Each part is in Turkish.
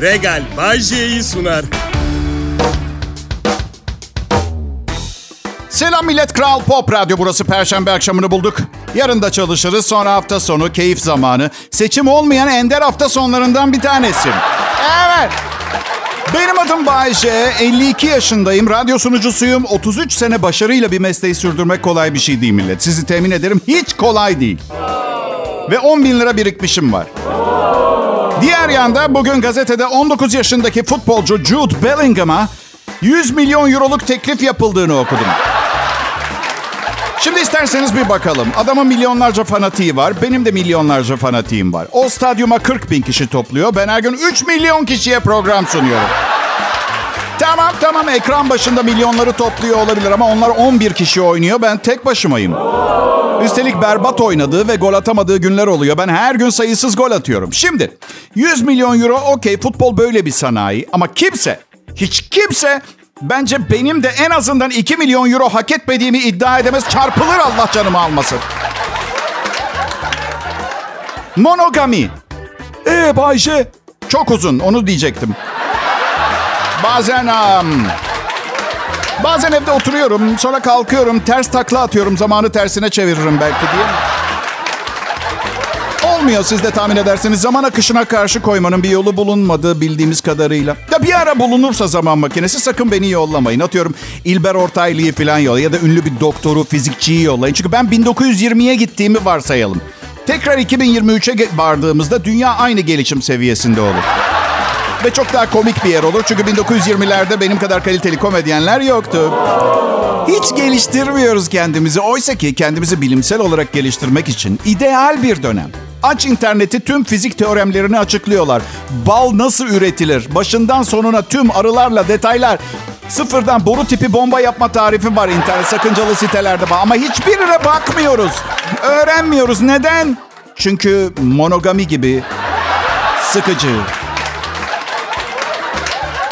Regal Bajje'yi sunar. Selam millet Kral Pop Radyo burası Perşembe akşamını bulduk. Yarın da çalışırız sonra hafta sonu keyif zamanı. Seçim olmayan ender hafta sonlarından bir tanesi. Evet. Benim adım Bayece, 52 yaşındayım, radyo sunucusuyum. 33 sene başarıyla bir mesleği sürdürmek kolay bir şey değil millet. Sizi temin ederim hiç kolay değil. Ve 10 bin lira birikmişim var. Diğer yanda bugün gazetede 19 yaşındaki futbolcu Jude Bellingham'a 100 milyon euroluk teklif yapıldığını okudum. Şimdi isterseniz bir bakalım. Adamın milyonlarca fanatiği var. Benim de milyonlarca fanatiğim var. O stadyuma 40 bin kişi topluyor. Ben her gün 3 milyon kişiye program sunuyorum. Tamam tamam ekran başında milyonları topluyor olabilir ama onlar 11 kişi oynuyor. Ben tek başımayım. Üstelik berbat oynadığı ve gol atamadığı günler oluyor. Ben her gün sayısız gol atıyorum. Şimdi 100 milyon euro okey futbol böyle bir sanayi ama kimse hiç kimse bence benim de en azından 2 milyon euro hak etmediğimi iddia edemez. Çarpılır Allah canımı almasın. Monogami. Ee Bayşe? Çok uzun onu diyecektim. Bazen um, bazen evde oturuyorum sonra kalkıyorum ters takla atıyorum zamanı tersine çeviririm belki diye. Olmuyor siz de tahmin edersiniz. Zaman akışına karşı koymanın bir yolu bulunmadığı bildiğimiz kadarıyla. Ya bir ara bulunursa zaman makinesi sakın beni yollamayın. Atıyorum İlber Ortaylı'yı falan yollayın ya da ünlü bir doktoru, fizikçiyi yollayın. Çünkü ben 1920'ye gittiğimi varsayalım. Tekrar 2023'e vardığımızda dünya aynı gelişim seviyesinde olur. Ve çok daha komik bir yer olur. Çünkü 1920'lerde benim kadar kaliteli komedyenler yoktu. Hiç geliştirmiyoruz kendimizi. Oysa ki kendimizi bilimsel olarak geliştirmek için ideal bir dönem. Aç interneti tüm fizik teoremlerini açıklıyorlar. Bal nasıl üretilir? Başından sonuna tüm arılarla detaylar. Sıfırdan boru tipi bomba yapma tarifi var internet sakıncalı sitelerde. Ama hiçbirine bakmıyoruz. Öğrenmiyoruz. Neden? Çünkü monogami gibi sıkıcı.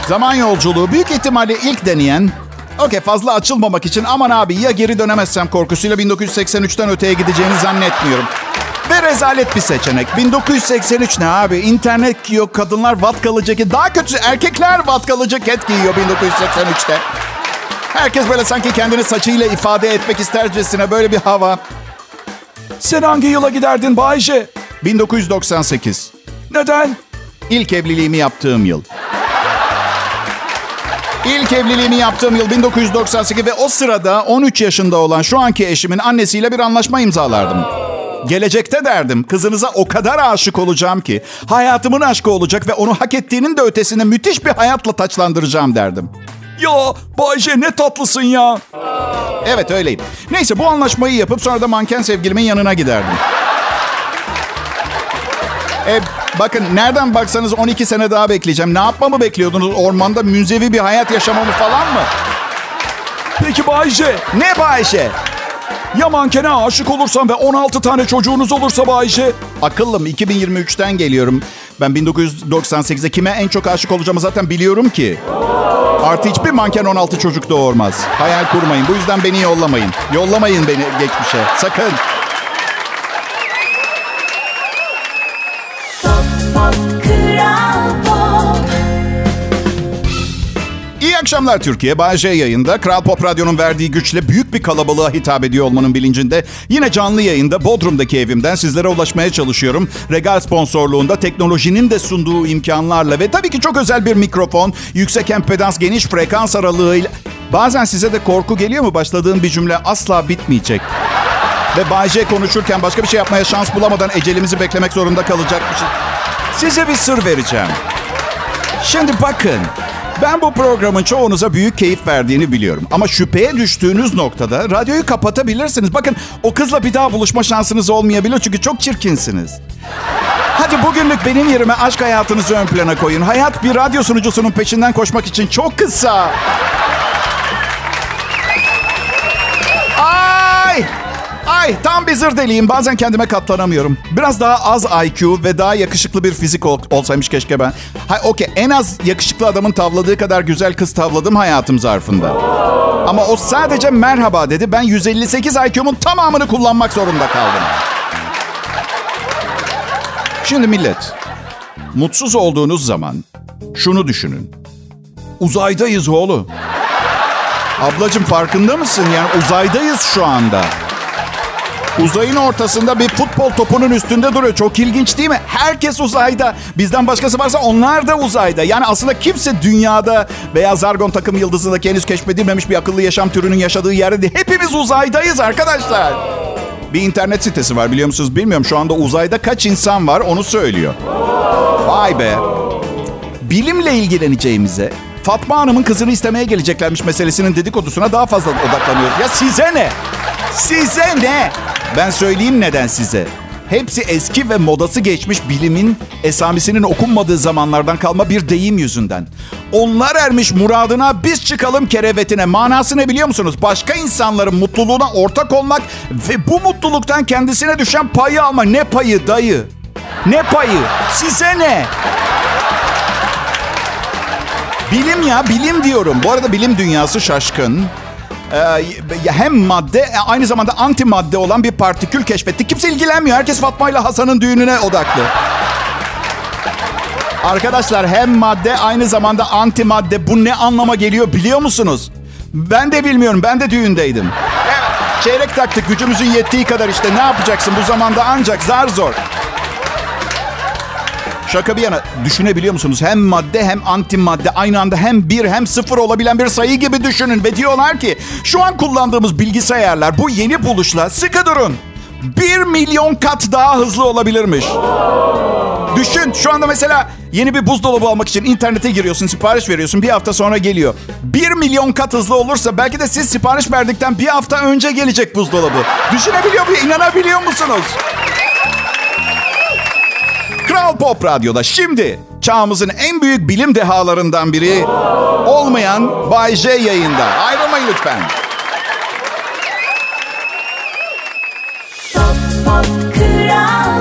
Zaman yolculuğu büyük ihtimalle ilk deneyen Okey fazla açılmamak için aman abi ya geri dönemezsem korkusuyla 1983'ten öteye gideceğini zannetmiyorum. Ve rezalet bir seçenek. 1983 ne abi? İnternet giyiyor, kadınlar vatkalı ceket. Daha kötüsü erkekler vatkalı ceket giyiyor 1983'te. Herkes böyle sanki kendini saçıyla ifade etmek istercesine böyle bir hava. Sen hangi yıla giderdin Bayce? 1998. Neden? İlk evliliğimi yaptığım yıl. İlk evliliğimi yaptığım yıl 1998 ve o sırada 13 yaşında olan şu anki eşimin annesiyle bir anlaşma imzalardım. Gelecekte derdim kızınıza o kadar aşık olacağım ki hayatımın aşkı olacak ve onu hak ettiğinin de ötesine müthiş bir hayatla taçlandıracağım derdim. Ya Bayce ne tatlısın ya. Evet öyleyim. Neyse bu anlaşmayı yapıp sonra da manken sevgilimin yanına giderdim. E, bakın nereden baksanız 12 sene daha bekleyeceğim. Ne yapmamı bekliyordunuz? Ormanda münzevi bir hayat yaşamamı falan mı? Peki Bayşe. Ne Bayşe? Ya mankene aşık olursan ve 16 tane çocuğunuz olursa Bayşe? Akıllım 2023'ten geliyorum. Ben 1998'de kime en çok aşık olacağımı zaten biliyorum ki. Artı hiçbir manken 16 çocuk doğurmaz. Hayal kurmayın. Bu yüzden beni yollamayın. Yollamayın beni geçmişe. Sakın. Akşamlar Türkiye. Bağcay yayında. Kral Pop Radyo'nun verdiği güçle büyük bir kalabalığa hitap ediyor olmanın bilincinde. Yine canlı yayında Bodrum'daki evimden sizlere ulaşmaya çalışıyorum. Regal sponsorluğunda teknolojinin de sunduğu imkanlarla ve tabii ki çok özel bir mikrofon, yüksek empedans, geniş frekans aralığıyla... Bazen size de korku geliyor mu? Başladığım bir cümle asla bitmeyecek. Ve Bay J konuşurken başka bir şey yapmaya şans bulamadan ecelimizi beklemek zorunda kalacakmışız. Size bir sır vereceğim. Şimdi bakın. Ben bu programın çoğunuza büyük keyif verdiğini biliyorum. Ama şüpheye düştüğünüz noktada radyoyu kapatabilirsiniz. Bakın o kızla bir daha buluşma şansınız olmayabilir çünkü çok çirkinsiniz. Hadi bugünlük benim yerime aşk hayatınızı ön plana koyun. Hayat bir radyo sunucusunun peşinden koşmak için çok kısa. Ay tam bir zır deliyim. Bazen kendime katlanamıyorum. Biraz daha az IQ ve daha yakışıklı bir fizik ol- olsaymış keşke ben. Hay okey en az yakışıklı adamın tavladığı kadar güzel kız tavladım hayatım zarfında. Ama o sadece merhaba dedi. Ben 158 IQ'mun tamamını kullanmak zorunda kaldım. Şimdi millet, mutsuz olduğunuz zaman Şunu düşünün. Uzaydayız oğlum. Ablacım farkında mısın? Yani uzaydayız şu anda. Uzayın ortasında bir futbol topunun üstünde duruyor. Çok ilginç değil mi? Herkes uzayda. Bizden başkası varsa onlar da uzayda. Yani aslında kimse dünyada veya Zargon takım yıldızındaki henüz keşfedilmemiş bir akıllı yaşam türünün yaşadığı yerde değil. Hepimiz uzaydayız arkadaşlar. Bir internet sitesi var biliyor musunuz bilmiyorum. Şu anda uzayda kaç insan var onu söylüyor. Vay be. Bilimle ilgileneceğimize Fatma Hanım'ın kızını istemeye geleceklermiş meselesinin dedikodusuna daha fazla odaklanıyoruz. Ya size ne? Size ne? Ben söyleyeyim neden size. Hepsi eski ve modası geçmiş bilimin esamisinin okunmadığı zamanlardan kalma bir deyim yüzünden. Onlar ermiş muradına biz çıkalım kerevetine. Manası ne biliyor musunuz? Başka insanların mutluluğuna ortak olmak ve bu mutluluktan kendisine düşen payı alma. Ne payı dayı? Ne payı? Size ne? Bilim ya bilim diyorum. Bu arada bilim dünyası şaşkın. Ee, hem madde e, aynı zamanda anti madde olan bir partikül keşfetti. Kimse ilgilenmiyor. Herkes Fatma ile Hasan'ın düğününe odaklı. Arkadaşlar hem madde aynı zamanda anti madde. Bu ne anlama geliyor biliyor musunuz? Ben de bilmiyorum. Ben de düğündeydim. Çeyrek taktık. Gücümüzün yettiği kadar işte. Ne yapacaksın bu zamanda ancak zar zor. Şaka bir yana düşünebiliyor musunuz? Hem madde hem anti madde aynı anda hem bir hem sıfır olabilen bir sayı gibi düşünün. Ve diyorlar ki şu an kullandığımız bilgisayarlar bu yeni buluşla sıkı durun. Bir milyon kat daha hızlı olabilirmiş. Düşün şu anda mesela yeni bir buzdolabı almak için internete giriyorsun, sipariş veriyorsun. Bir hafta sonra geliyor. Bir milyon kat hızlı olursa belki de siz sipariş verdikten bir hafta önce gelecek buzdolabı. Düşünebiliyor muyum? İnanabiliyor musunuz? Kral Pop Radyo'da şimdi çağımızın en büyük bilim dehalarından biri olmayan Bay J yayında. Ayrılmayın lütfen. Pop, pop, Kral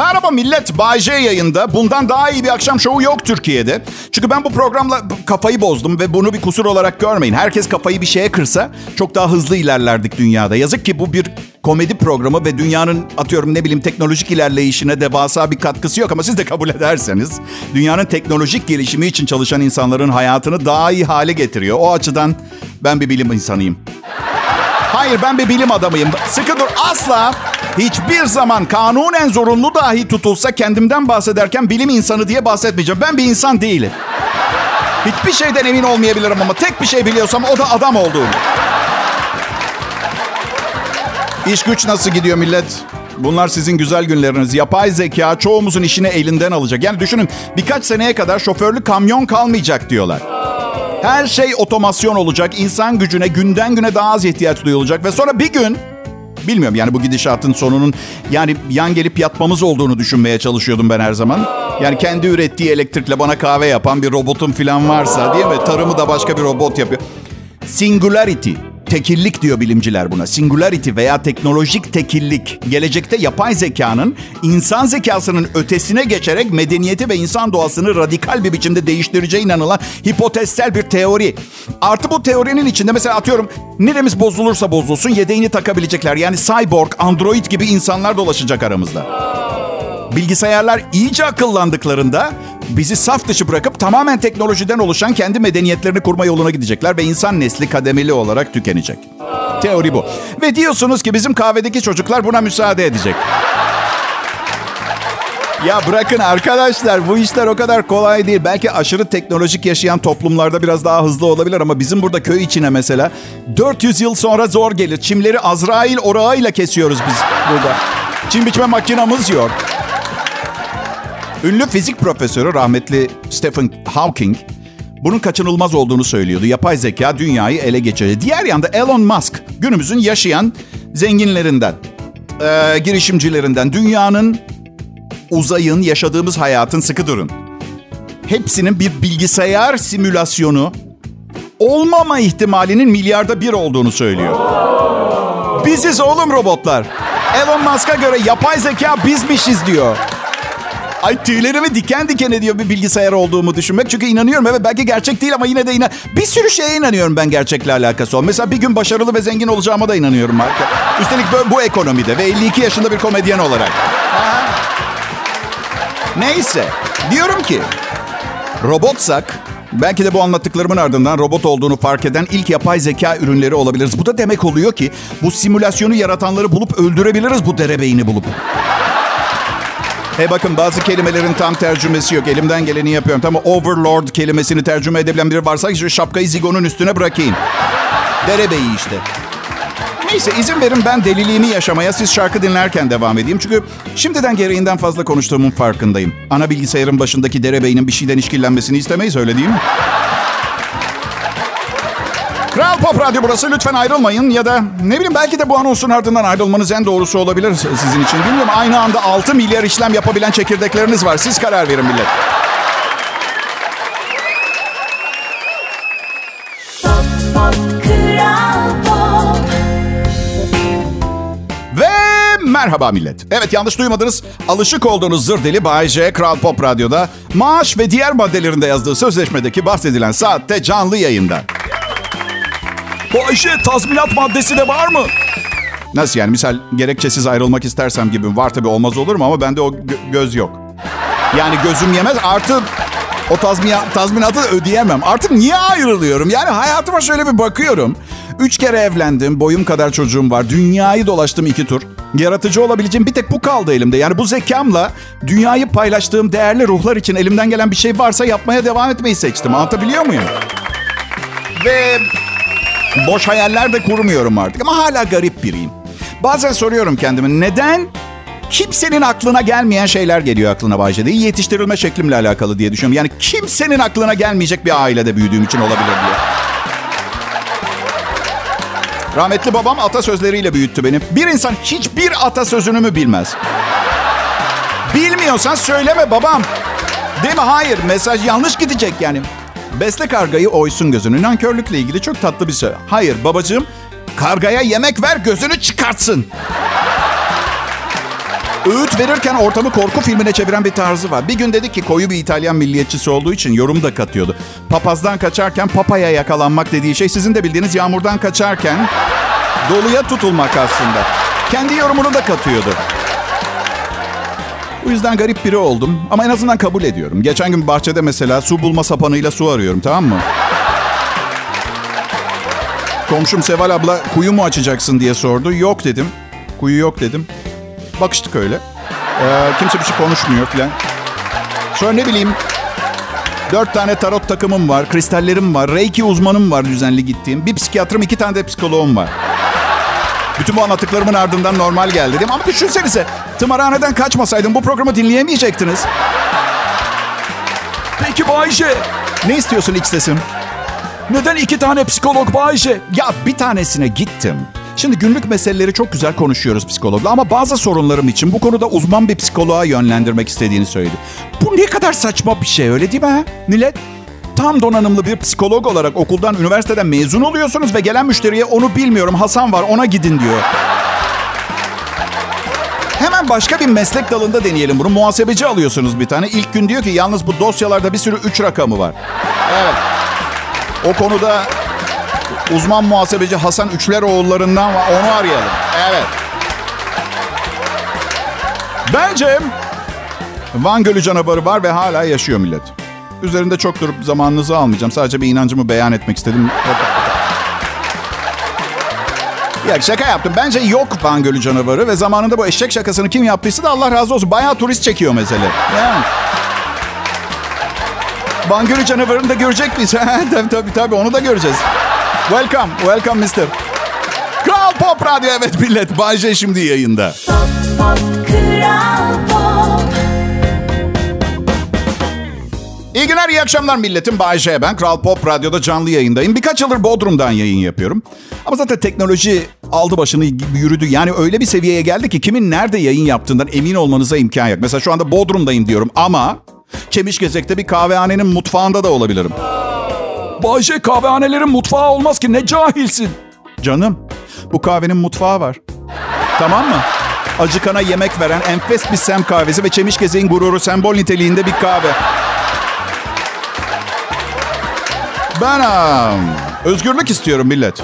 Merhaba millet, Bay J yayında. Bundan daha iyi bir akşam şovu yok Türkiye'de. Çünkü ben bu programla kafayı bozdum ve bunu bir kusur olarak görmeyin. Herkes kafayı bir şeye kırsa çok daha hızlı ilerlerdik dünyada. Yazık ki bu bir komedi programı ve dünyanın atıyorum ne bileyim teknolojik ilerleyişine devasa bir katkısı yok ama siz de kabul ederseniz dünyanın teknolojik gelişimi için çalışan insanların hayatını daha iyi hale getiriyor. O açıdan ben bir bilim insanıyım. Hayır ben bir bilim adamıyım. Sıkı dur asla hiçbir zaman kanunen zorunlu dahi tutulsa kendimden bahsederken bilim insanı diye bahsetmeyeceğim. Ben bir insan değilim. Hiçbir şeyden emin olmayabilirim ama tek bir şey biliyorsam o da adam olduğum. İş güç nasıl gidiyor millet? Bunlar sizin güzel günleriniz. Yapay zeka çoğumuzun işini elinden alacak. Yani düşünün birkaç seneye kadar şoförlü kamyon kalmayacak diyorlar. Her şey otomasyon olacak. İnsan gücüne günden güne daha az ihtiyaç duyulacak. Ve sonra bir gün bilmiyorum yani bu gidişatın sonunun yani yan gelip yatmamız olduğunu düşünmeye çalışıyordum ben her zaman. Yani kendi ürettiği elektrikle bana kahve yapan bir robotun falan varsa değil mi? Tarımı da başka bir robot yapıyor. Singularity tekillik diyor bilimciler buna. Singularity veya teknolojik tekillik. Gelecekte yapay zekanın insan zekasının ötesine geçerek medeniyeti ve insan doğasını radikal bir biçimde değiştireceği inanılan hipotezsel bir teori. Artı bu teorinin içinde mesela atıyorum neremiz bozulursa bozulsun yedeğini takabilecekler. Yani cyborg, android gibi insanlar dolaşacak aramızda. Bilgisayarlar iyice akıllandıklarında bizi saf dışı bırakıp tamamen teknolojiden oluşan kendi medeniyetlerini kurma yoluna gidecekler ve insan nesli kademeli olarak tükenecek. Teori bu. Ve diyorsunuz ki bizim kahvedeki çocuklar buna müsaade edecek. Ya bırakın arkadaşlar bu işler o kadar kolay değil. Belki aşırı teknolojik yaşayan toplumlarda biraz daha hızlı olabilir ama bizim burada köy içine mesela 400 yıl sonra zor gelir. Çimleri Azrail orağıyla kesiyoruz biz burada. Çim biçme makinamız yok. Ünlü fizik profesörü rahmetli Stephen Hawking bunun kaçınılmaz olduğunu söylüyordu. Yapay zeka dünyayı ele geçirecek. Diğer yanda Elon Musk günümüzün yaşayan zenginlerinden, e, girişimcilerinden, dünyanın, uzayın, yaşadığımız hayatın sıkı durun. Hepsinin bir bilgisayar simülasyonu olmama ihtimalinin milyarda bir olduğunu söylüyor. Biziz oğlum robotlar. Elon Musk'a göre yapay zeka bizmişiz diyor. Ay tüylerimi diken diken ediyor bir bilgisayar olduğumu düşünmek. Çünkü inanıyorum evet belki gerçek değil ama yine de inan. Bir sürü şeye inanıyorum ben gerçekle alakası olan. Mesela bir gün başarılı ve zengin olacağıma da inanıyorum. Üstelik böyle bu ekonomide ve 52 yaşında bir komedyen olarak. Neyse. Diyorum ki robotsak belki de bu anlattıklarımın ardından robot olduğunu fark eden ilk yapay zeka ürünleri olabiliriz. Bu da demek oluyor ki bu simülasyonu yaratanları bulup öldürebiliriz bu derebeyini bulup. Hey bakın bazı kelimelerin tam tercümesi yok. Elimden geleni yapıyorum. Tamam overlord kelimesini tercüme edebilen biri varsa işte şapkayı zigonun üstüne bırakayım. Derebeyi işte. Neyse izin verin ben deliliğini yaşamaya siz şarkı dinlerken devam edeyim. Çünkü şimdiden gereğinden fazla konuştuğumun farkındayım. Ana bilgisayarın başındaki derebeyinin bir şeyden işkillenmesini istemeyiz öyle değil mi? Kral Pop Radyo burası. Lütfen ayrılmayın ya da ne bileyim belki de bu anonsun ardından ayrılmanız en doğrusu olabilir sizin için. Bilmiyorum aynı anda 6 milyar işlem yapabilen çekirdekleriniz var. Siz karar verin millet. Ve merhaba millet. Evet yanlış duymadınız. Alışık olduğunuz zır deli Bay J Kral Pop Radyo'da maaş ve diğer maddelerinde yazdığı sözleşmedeki bahsedilen saatte canlı yayında. Bu Ayşe tazminat maddesi de var mı? Nasıl yani? Misal gerekçesiz ayrılmak istersem gibi var tabii olmaz olur mu ama bende o gö- göz yok. Yani gözüm yemez artı o tazminat, tazminatı ödeyemem. Artık niye ayrılıyorum? Yani hayatıma şöyle bir bakıyorum. Üç kere evlendim, boyum kadar çocuğum var. Dünyayı dolaştım iki tur. Yaratıcı olabileceğim bir tek bu kaldı elimde. Yani bu zekamla dünyayı paylaştığım değerli ruhlar için elimden gelen bir şey varsa yapmaya devam etmeyi seçtim. Anlatabiliyor muyum? Ve boş hayaller de kurmuyorum artık ama hala garip biriyim. Bazen soruyorum kendime neden kimsenin aklına gelmeyen şeyler geliyor aklına Bayce'de. İyi yetiştirilme şeklimle alakalı diye düşünüyorum. Yani kimsenin aklına gelmeyecek bir ailede büyüdüğüm için olabilir diye. Rahmetli babam atasözleriyle büyüttü beni. Bir insan hiçbir atasözünü mü bilmez? Bilmiyorsan söyleme babam. Değil mi? Hayır. Mesaj yanlış gidecek yani. Besle kargayı oysun gözünü. Nankörlükle ilgili çok tatlı bir şey. Hayır babacığım. Kargaya yemek ver gözünü çıkartsın. Öğüt verirken ortamı korku filmine çeviren bir tarzı var. Bir gün dedi ki koyu bir İtalyan milliyetçisi olduğu için yorum da katıyordu. Papazdan kaçarken papaya yakalanmak dediği şey sizin de bildiğiniz yağmurdan kaçarken doluya tutulmak aslında. Kendi yorumunu da katıyordu. Bu yüzden garip biri oldum ama en azından kabul ediyorum. Geçen gün bahçede mesela su bulma sapanıyla su arıyorum tamam mı? Komşum Seval abla kuyu mu açacaksın diye sordu. Yok dedim. Kuyu yok dedim. Bakıştık öyle. Ee, kimse bir şey konuşmuyor falan. Sonra ne bileyim dört tane tarot takımım var, kristallerim var, reiki uzmanım var düzenli gittiğim. Bir psikiyatrım, iki tane de psikoloğum var. Bütün bu anlattıklarımın ardından normal geldi dedim. Ama düşünsenize tımarhaneden kaçmasaydım bu programı dinleyemeyecektiniz. Peki Bayşe. Ne istiyorsun iç sesim? Neden iki tane psikolog Bayşe? Ya bir tanesine gittim. Şimdi günlük meseleleri çok güzel konuşuyoruz psikologla ama bazı sorunlarım için bu konuda uzman bir psikoloğa yönlendirmek istediğini söyledi. Bu ne kadar saçma bir şey öyle değil mi? ha? Millet tam donanımlı bir psikolog olarak okuldan, üniversiteden mezun oluyorsunuz ve gelen müşteriye onu bilmiyorum Hasan var ona gidin diyor. Hemen başka bir meslek dalında deneyelim bunu. Muhasebeci alıyorsunuz bir tane. İlk gün diyor ki yalnız bu dosyalarda bir sürü üç rakamı var. Evet. O konuda uzman muhasebeci Hasan Üçleroğullarından var. Onu arayalım. Evet. Bence Van Gölü canavarı var ve hala yaşıyor millet. Üzerinde çok durup zamanınızı almayacağım. Sadece bir inancımı beyan etmek istedim. Ya şaka yaptım. Bence yok Van canavarı ve zamanında bu eşek şakasını kim yaptıysa da Allah razı olsun. Bayağı turist çekiyor mesele. Yani. Van canavarını da görecek miyiz? tabii tabii tabii onu da göreceğiz. Welcome, welcome mister. Kral Pop Radyo evet millet. Bay J şimdi yayında. Pop, pop, Kral İyi günler, iyi akşamlar milletim. Bay J ben. Kral Pop Radyo'da canlı yayındayım. Birkaç yıldır Bodrum'dan yayın yapıyorum. Ama zaten teknoloji aldı başını yürüdü. Yani öyle bir seviyeye geldi ki kimin nerede yayın yaptığından emin olmanıza imkan yok. Mesela şu anda Bodrum'dayım diyorum ama Çemişgezek'te bir kahvehanenin mutfağında da olabilirim. Bayşe kahvehanelerin mutfağı olmaz ki ne cahilsin. Canım bu kahvenin mutfağı var. Tamam mı? Acıkana yemek veren enfes bir sem kahvesi ve Çemişgezek'in gururu sembol niteliğinde bir kahve. Ben aa, özgürlük istiyorum millet.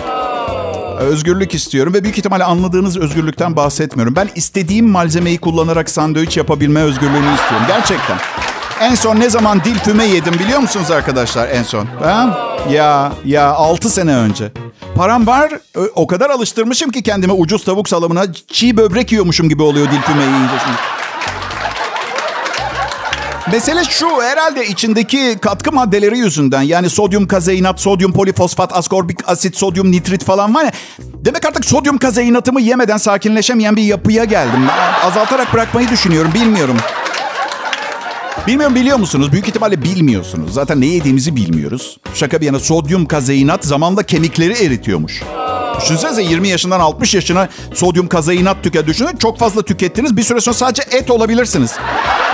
Özgürlük istiyorum ve büyük ihtimalle anladığınız özgürlükten bahsetmiyorum. Ben istediğim malzemeyi kullanarak sandviç yapabilme özgürlüğünü istiyorum. Gerçekten. En son ne zaman dil füme yedim biliyor musunuz arkadaşlar en son? Ha? Ya ya 6 sene önce. Param var o kadar alıştırmışım ki kendime ucuz tavuk salamına çiğ böbrek yiyormuşum gibi oluyor dil füme yiyince şimdi. Mesele şu herhalde içindeki katkı maddeleri yüzünden yani sodyum kazeinat, sodyum polifosfat, askorbik asit, sodyum nitrit falan var ya. Demek artık sodyum kazeinatımı yemeden sakinleşemeyen bir yapıya geldim. Azaltarak bırakmayı düşünüyorum bilmiyorum. Bilmiyorum biliyor musunuz? Büyük ihtimalle bilmiyorsunuz. Zaten ne yediğimizi bilmiyoruz. Şaka bir yana sodyum kazeinat zamanla kemikleri eritiyormuş. Düşünsenize 20 yaşından 60 yaşına sodyum kazeinat tüket düşünün. Çok fazla tükettiniz. Bir süre sonra sadece et olabilirsiniz.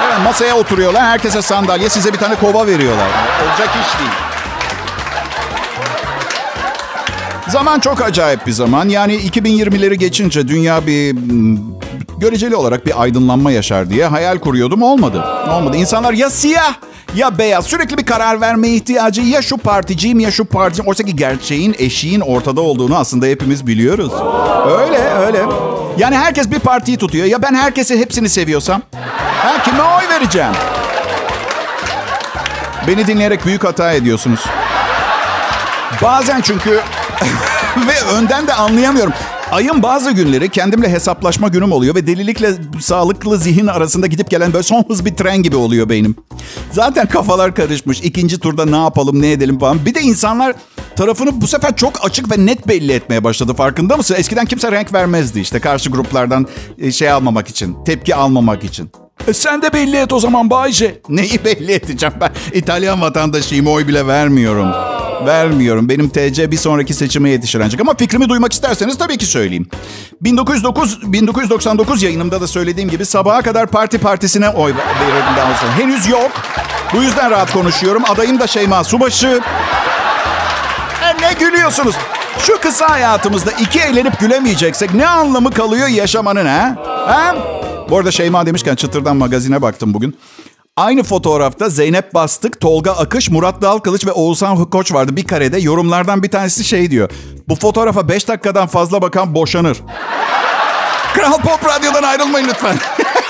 Evet masaya oturuyorlar. Herkese sandalye. Size bir tane kova veriyorlar. Olacak iş değil. Zaman çok acayip bir zaman. Yani 2020'leri geçince dünya bir göreceli olarak bir aydınlanma yaşar diye hayal kuruyordum. Olmadı. Olmadı. İnsanlar ya siyah ya beyaz. Sürekli bir karar verme ihtiyacı. Ya şu particiyim ya şu particiyim. Oysa ki gerçeğin, eşiğin ortada olduğunu aslında hepimiz biliyoruz. Öyle, öyle. Yani herkes bir partiyi tutuyor. Ya ben herkesi hepsini seviyorsam? Ha, kime oy vereceğim? Beni dinleyerek büyük hata ediyorsunuz. Bazen çünkü ve önden de anlayamıyorum. Ayın bazı günleri kendimle hesaplaşma günüm oluyor ve delilikle sağlıklı zihin arasında gidip gelen böyle son hız bir tren gibi oluyor beynim. Zaten kafalar karışmış. İkinci turda ne yapalım, ne edelim falan. Bir de insanlar tarafını bu sefer çok açık ve net belli etmeye başladı. Farkında mısın? Eskiden kimse renk vermezdi işte karşı gruplardan e, şey almamak için, tepki almamak için. E sen de belli et o zaman Bayce. Neyi belli edeceğim ben? İtalyan vatandaşıyım, oy bile vermiyorum. Vermiyorum. Benim TC bir sonraki seçime yetişir ancak. Ama fikrimi duymak isterseniz tabii ki söyleyeyim. 1909, 1999 yayınımda da söylediğim gibi sabaha kadar parti partisine oy verirdim daha sonra. Henüz yok. Bu yüzden rahat konuşuyorum. Adayım da Şeyma Subaşı. E ne gülüyorsunuz? Şu kısa hayatımızda iki eğlenip gülemeyeceksek ne anlamı kalıyor yaşamanın ha? Ha? Bu arada Şeyma demişken Çıtır'dan magazine baktım bugün. Aynı fotoğrafta Zeynep Bastık, Tolga Akış, Murat Dalkılıç ve Oğuzhan Koç vardı bir karede. Yorumlardan bir tanesi şey diyor. Bu fotoğrafa 5 dakikadan fazla bakan boşanır. Kral Pop Radyo'dan ayrılmayın lütfen.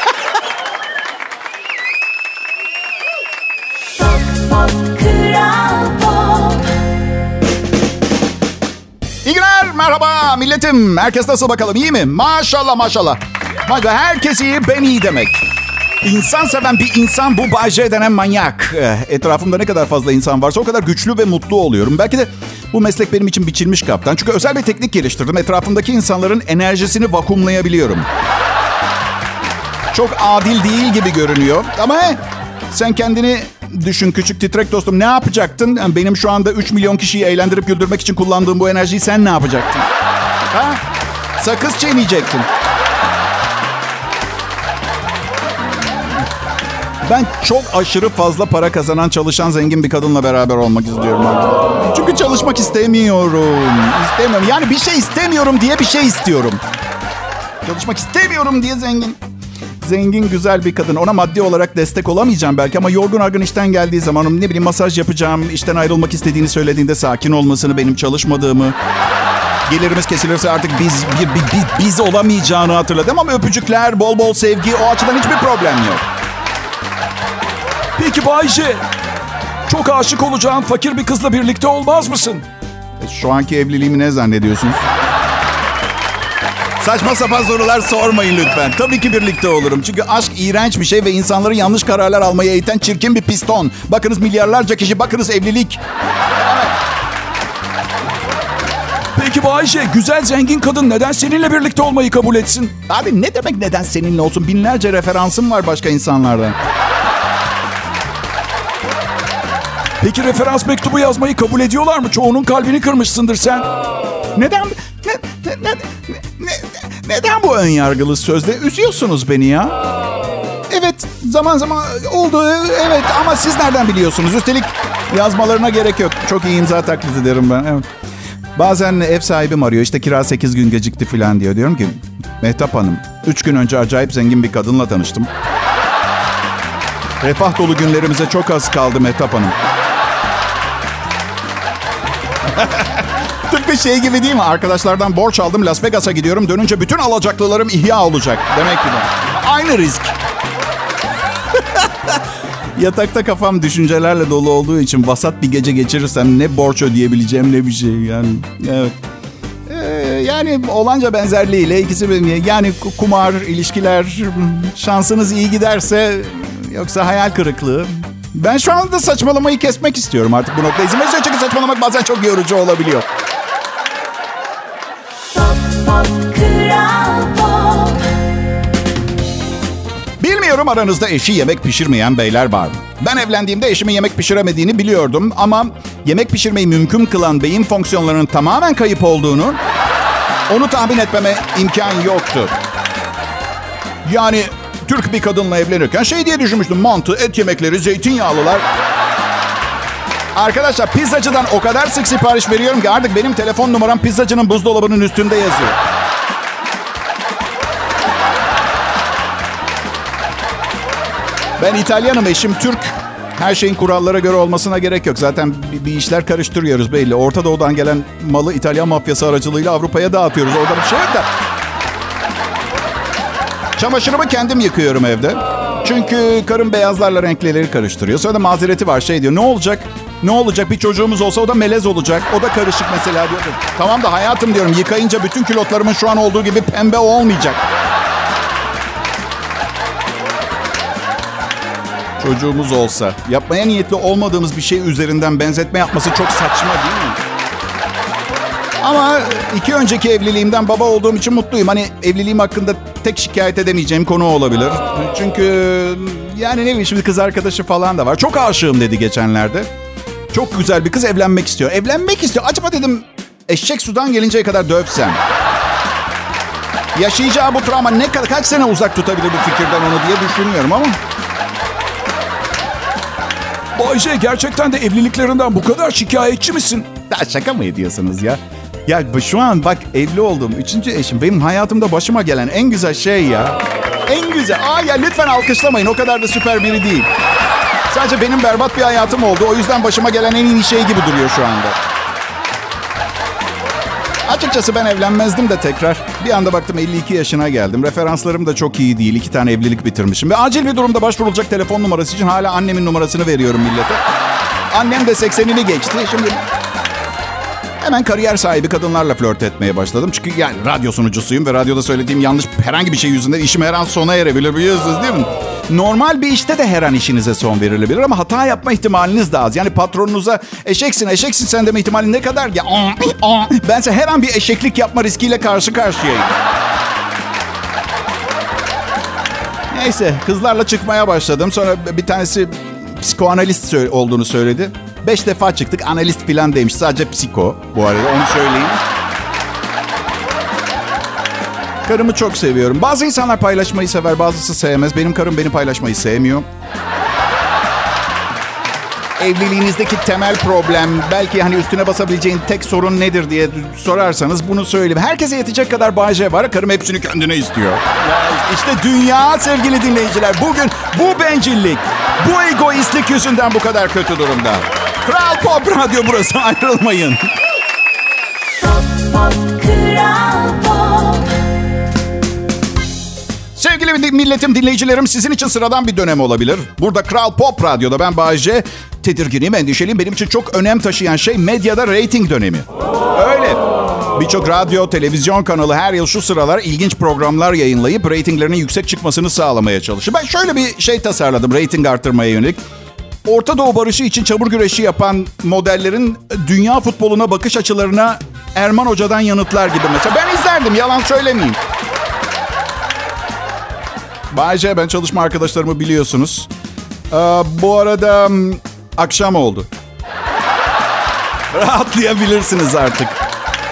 merhaba milletim. Herkes nasıl bakalım, iyi mi? Maşallah maşallah. Hadi herkes iyi, ben iyi demek. İnsan seven bir insan bu Bay denen manyak. Eh, Etrafımda ne kadar fazla insan varsa o kadar güçlü ve mutlu oluyorum. Belki de bu meslek benim için biçilmiş kaptan. Çünkü özel bir teknik geliştirdim. Etrafımdaki insanların enerjisini vakumlayabiliyorum. Çok adil değil gibi görünüyor. Ama eh, sen kendini düşün küçük titrek dostum. Ne yapacaktın? Benim şu anda 3 milyon kişiyi eğlendirip güldürmek için kullandığım bu enerjiyi sen ne yapacaktın? Ha? Sakız çiğneyecektin. Ben çok aşırı fazla para kazanan çalışan zengin bir kadınla beraber olmak istiyorum. Çünkü çalışmak istemiyorum. İstemiyorum. Yani bir şey istemiyorum diye bir şey istiyorum. Çalışmak istemiyorum diye zengin. Zengin güzel bir kadın. Ona maddi olarak destek olamayacağım belki ama yorgun argın işten geldiği zaman ne bileyim masaj yapacağım, işten ayrılmak istediğini söylediğinde sakin olmasını, benim çalışmadığımı, gelirimiz kesilirse artık biz bir, bir, bir- biz olamayacağını hatırladım ama öpücükler, bol bol sevgi o açıdan hiçbir problem yok. Peki Bayce. Çok aşık olacağın fakir bir kızla birlikte olmaz mısın? Şu anki evliliğimi ne zannediyorsunuz? Saçma sapan sorular sormayın lütfen. Tabii ki birlikte olurum. Çünkü aşk iğrenç bir şey ve insanları yanlış kararlar almaya iten çirkin bir piston. Bakınız milyarlarca kişi, bakınız evlilik. Peki Bayce, güzel zengin kadın neden seninle birlikte olmayı kabul etsin? Abi ne demek neden seninle olsun? Binlerce referansım var başka insanlardan. Peki referans mektubu yazmayı kabul ediyorlar mı? Çoğunun kalbini kırmışsındır sen. Neden ne, ne, ne, ne- neden bu ön yargılı sözle üzüyorsunuz beni ya? Evet zaman zaman oldu evet ama siz nereden biliyorsunuz? Üstelik yazmalarına gerek yok. Çok iyi imza taklit ederim ben. Evet. Bazen ev sahibim arıyor işte kira 8 gün gecikti falan diyor. Diyorum ki Mehtap Hanım 3 gün önce acayip zengin bir kadınla tanıştım. Refah dolu günlerimize çok az kaldı Mehtap Hanım. Tıpkı şey gibi değil mi? Arkadaşlardan borç aldım Las Vegas'a gidiyorum. Dönünce bütün alacaklılarım ihya olacak. Demek ki de. Aynı risk. Yatakta kafam düşüncelerle dolu olduğu için vasat bir gece geçirirsem ne borç ödeyebileceğim ne bir şey yani. Evet. Ee, yani olanca benzerliğiyle ikisi bir- yani ku- kumar, ilişkiler, şansınız iyi giderse yoksa hayal kırıklığı. Ben şu anda saçmalamayı kesmek istiyorum artık bu noktada. İzin verirse çünkü saçmalamak bazen çok yorucu olabiliyor. Bilmiyorum aranızda eşi yemek pişirmeyen beyler var mı? Ben evlendiğimde eşimin yemek pişiremediğini biliyordum ama yemek pişirmeyi mümkün kılan beyin fonksiyonlarının tamamen kayıp olduğunu onu tahmin etmeme imkan yoktu. Yani Türk bir kadınla evlenirken şey diye düşünmüştüm. Mantı, et yemekleri, zeytinyağlılar. Arkadaşlar pizzacıdan o kadar sık sipariş veriyorum ki artık benim telefon numaram pizzacının buzdolabının üstünde yazıyor. Ben İtalyanım, eşim Türk. Her şeyin kurallara göre olmasına gerek yok. Zaten bir, işler karıştırıyoruz belli. Orta Doğu'dan gelen malı İtalyan mafyası aracılığıyla Avrupa'ya dağıtıyoruz. Orada bir şey yok da. Çamaşırımı kendim yıkıyorum evde. Çünkü karım beyazlarla renkleri karıştırıyor. Sonra da mazereti var şey diyor. Ne olacak? Ne olacak? Bir çocuğumuz olsa o da melez olacak. O da karışık mesela diyor. Tamam da hayatım diyorum yıkayınca bütün külotlarımın şu an olduğu gibi pembe olmayacak. Çocuğumuz olsa yapmaya niyetli olmadığımız bir şey üzerinden benzetme yapması çok saçma değil mi? Ama iki önceki evliliğimden baba olduğum için mutluyum. Hani evliliğim hakkında tek şikayet edemeyeceğim konu olabilir. Çünkü yani ne bileyim şimdi kız arkadaşı falan da var. Çok aşığım dedi geçenlerde. Çok güzel bir kız evlenmek istiyor. Evlenmek istiyor. Acaba dedim eşek sudan gelinceye kadar dövsem. Yaşayacağı bu travma ne kadar kaç sene uzak tutabilir bu fikirden onu diye düşünüyorum ama Bayce gerçekten de evliliklerinden bu kadar şikayetçi misin? Ya şaka mı ediyorsunuz ya? Ya şu an bak evli olduğum üçüncü eşim benim hayatımda başıma gelen en güzel şey ya. En güzel. Aa ya lütfen alkışlamayın o kadar da süper biri değil. Sadece benim berbat bir hayatım oldu. O yüzden başıma gelen en iyi şey gibi duruyor şu anda. Açıkçası ben evlenmezdim de tekrar. Bir anda baktım 52 yaşına geldim. Referanslarım da çok iyi değil. İki tane evlilik bitirmişim. Ve acil bir durumda başvurulacak telefon numarası için hala annemin numarasını veriyorum millete. Annem de 80'ini geçti. Şimdi hemen kariyer sahibi kadınlarla flört etmeye başladım. Çünkü yani radyo sunucusuyum ve radyoda söylediğim yanlış herhangi bir şey yüzünden işim her an sona erebilir biliyorsunuz değil mi? Normal bir işte de her an işinize son verilebilir ama hata yapma ihtimaliniz de az. Yani patronunuza eşeksin eşeksin sen deme ihtimali ne kadar? Ya bense her an bir eşeklik yapma riskiyle karşı karşıyayım. Neyse kızlarla çıkmaya başladım. Sonra bir tanesi psikoanalist olduğunu söyledi. Beş defa çıktık analist falan demiş. Sadece psiko bu arada onu söyleyeyim. Karımı çok seviyorum. Bazı insanlar paylaşmayı sever, bazısı sevmez. Benim karım beni paylaşmayı sevmiyor. Evliliğinizdeki temel problem, belki hani üstüne basabileceğin tek sorun nedir diye sorarsanız bunu söyleyeyim. Herkese yetecek kadar Bayce var. Karım hepsini kendine istiyor. İşte dünya sevgili dinleyiciler. Bugün bu bencillik, bu egoistlik yüzünden bu kadar kötü durumda. Kral Pop Radyo burası ayrılmayın. Pop pop kral Sevgili milletim, dinleyicilerim sizin için sıradan bir dönem olabilir. Burada Kral Pop Radyo'da ben Bayece. Tedirginim, endişeliyim. Benim için çok önem taşıyan şey medyada reyting dönemi. Öyle. Birçok radyo, televizyon kanalı her yıl şu sıralar ilginç programlar yayınlayıp reytinglerinin yüksek çıkmasını sağlamaya çalışıyor. Ben şöyle bir şey tasarladım reyting arttırmaya yönelik. Orta Doğu barışı için çamur güreşi yapan modellerin dünya futboluna bakış açılarına Erman Hoca'dan yanıtlar gibi mesela. Ben izlerdim, yalan söylemeyeyim. Bayce ben çalışma arkadaşlarımı biliyorsunuz. Ee, bu arada akşam oldu. Rahatlayabilirsiniz artık.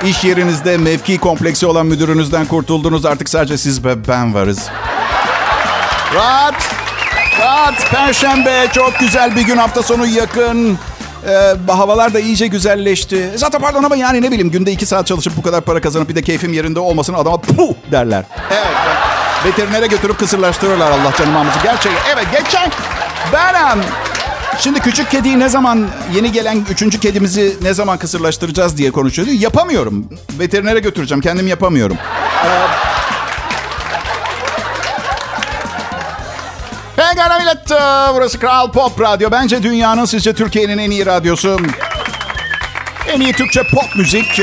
İş yerinizde mevki kompleksi olan müdürünüzden kurtuldunuz. Artık sadece siz ve ben varız. Rahat. Rahat. Perşembe çok güzel bir gün. Hafta sonu yakın. Ee, havalar da iyice güzelleşti. Zaten pardon ama yani ne bileyim günde iki saat çalışıp bu kadar para kazanıp bir de keyfim yerinde olmasın adama puh derler. Evet. Veterinere götürüp kısırlaştırırlar Allah canım amcı. Gerçekten. Evet geçen ben Şimdi küçük kediyi ne zaman, yeni gelen üçüncü kedimizi ne zaman kısırlaştıracağız diye konuşuyordu. Yapamıyorum. Veterinere götüreceğim. Kendim yapamıyorum. Pekala millet. Burası Kral Pop Radyo. Bence dünyanın sizce Türkiye'nin en iyi radyosu. En iyi Türkçe pop müzik.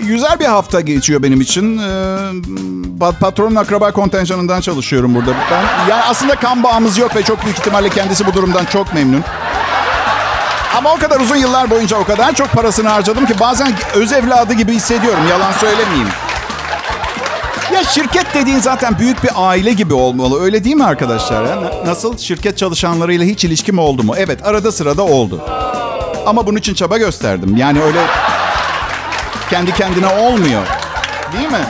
Güzel bir hafta geçiyor benim için. Ee, patronun akraba kontenjanından çalışıyorum burada. Ben yani aslında kan bağımız yok ve çok büyük ihtimalle kendisi bu durumdan çok memnun. Ama o kadar uzun yıllar boyunca o kadar çok parasını harcadım ki bazen öz evladı gibi hissediyorum. Yalan söylemeyeyim. Ya şirket dediğin zaten büyük bir aile gibi olmalı. Öyle değil mi arkadaşlar? Nasıl şirket çalışanlarıyla hiç ilişkim oldu mu? Evet arada sırada oldu. Ama bunun için çaba gösterdim. Yani öyle kendi kendine olmuyor. Değil mi?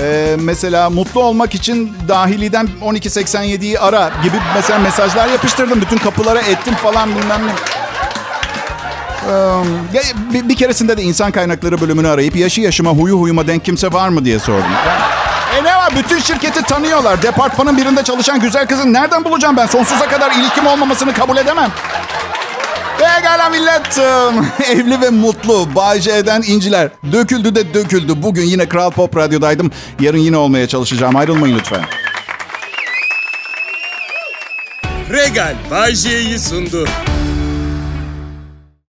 Ee, mesela mutlu olmak için dahiliden 1287'yi ara gibi mesela mesajlar yapıştırdım. Bütün kapılara ettim falan bilmem ne. Ee, bir, bir keresinde de insan kaynakları bölümünü arayıp yaşı yaşıma huyu huyuma denk kimse var mı diye sordum. E ne var? Bütün şirketi tanıyorlar. Departmanın birinde çalışan güzel kızın nereden bulacağım ben? Sonsuza kadar ilişkim olmamasını kabul edemem. Pekala millet. Evli ve mutlu. Bay eden inciler. Döküldü de döküldü. Bugün yine Kral Pop Radyo'daydım. Yarın yine olmaya çalışacağım. Ayrılmayın lütfen. Regal Bay J'yi sundu.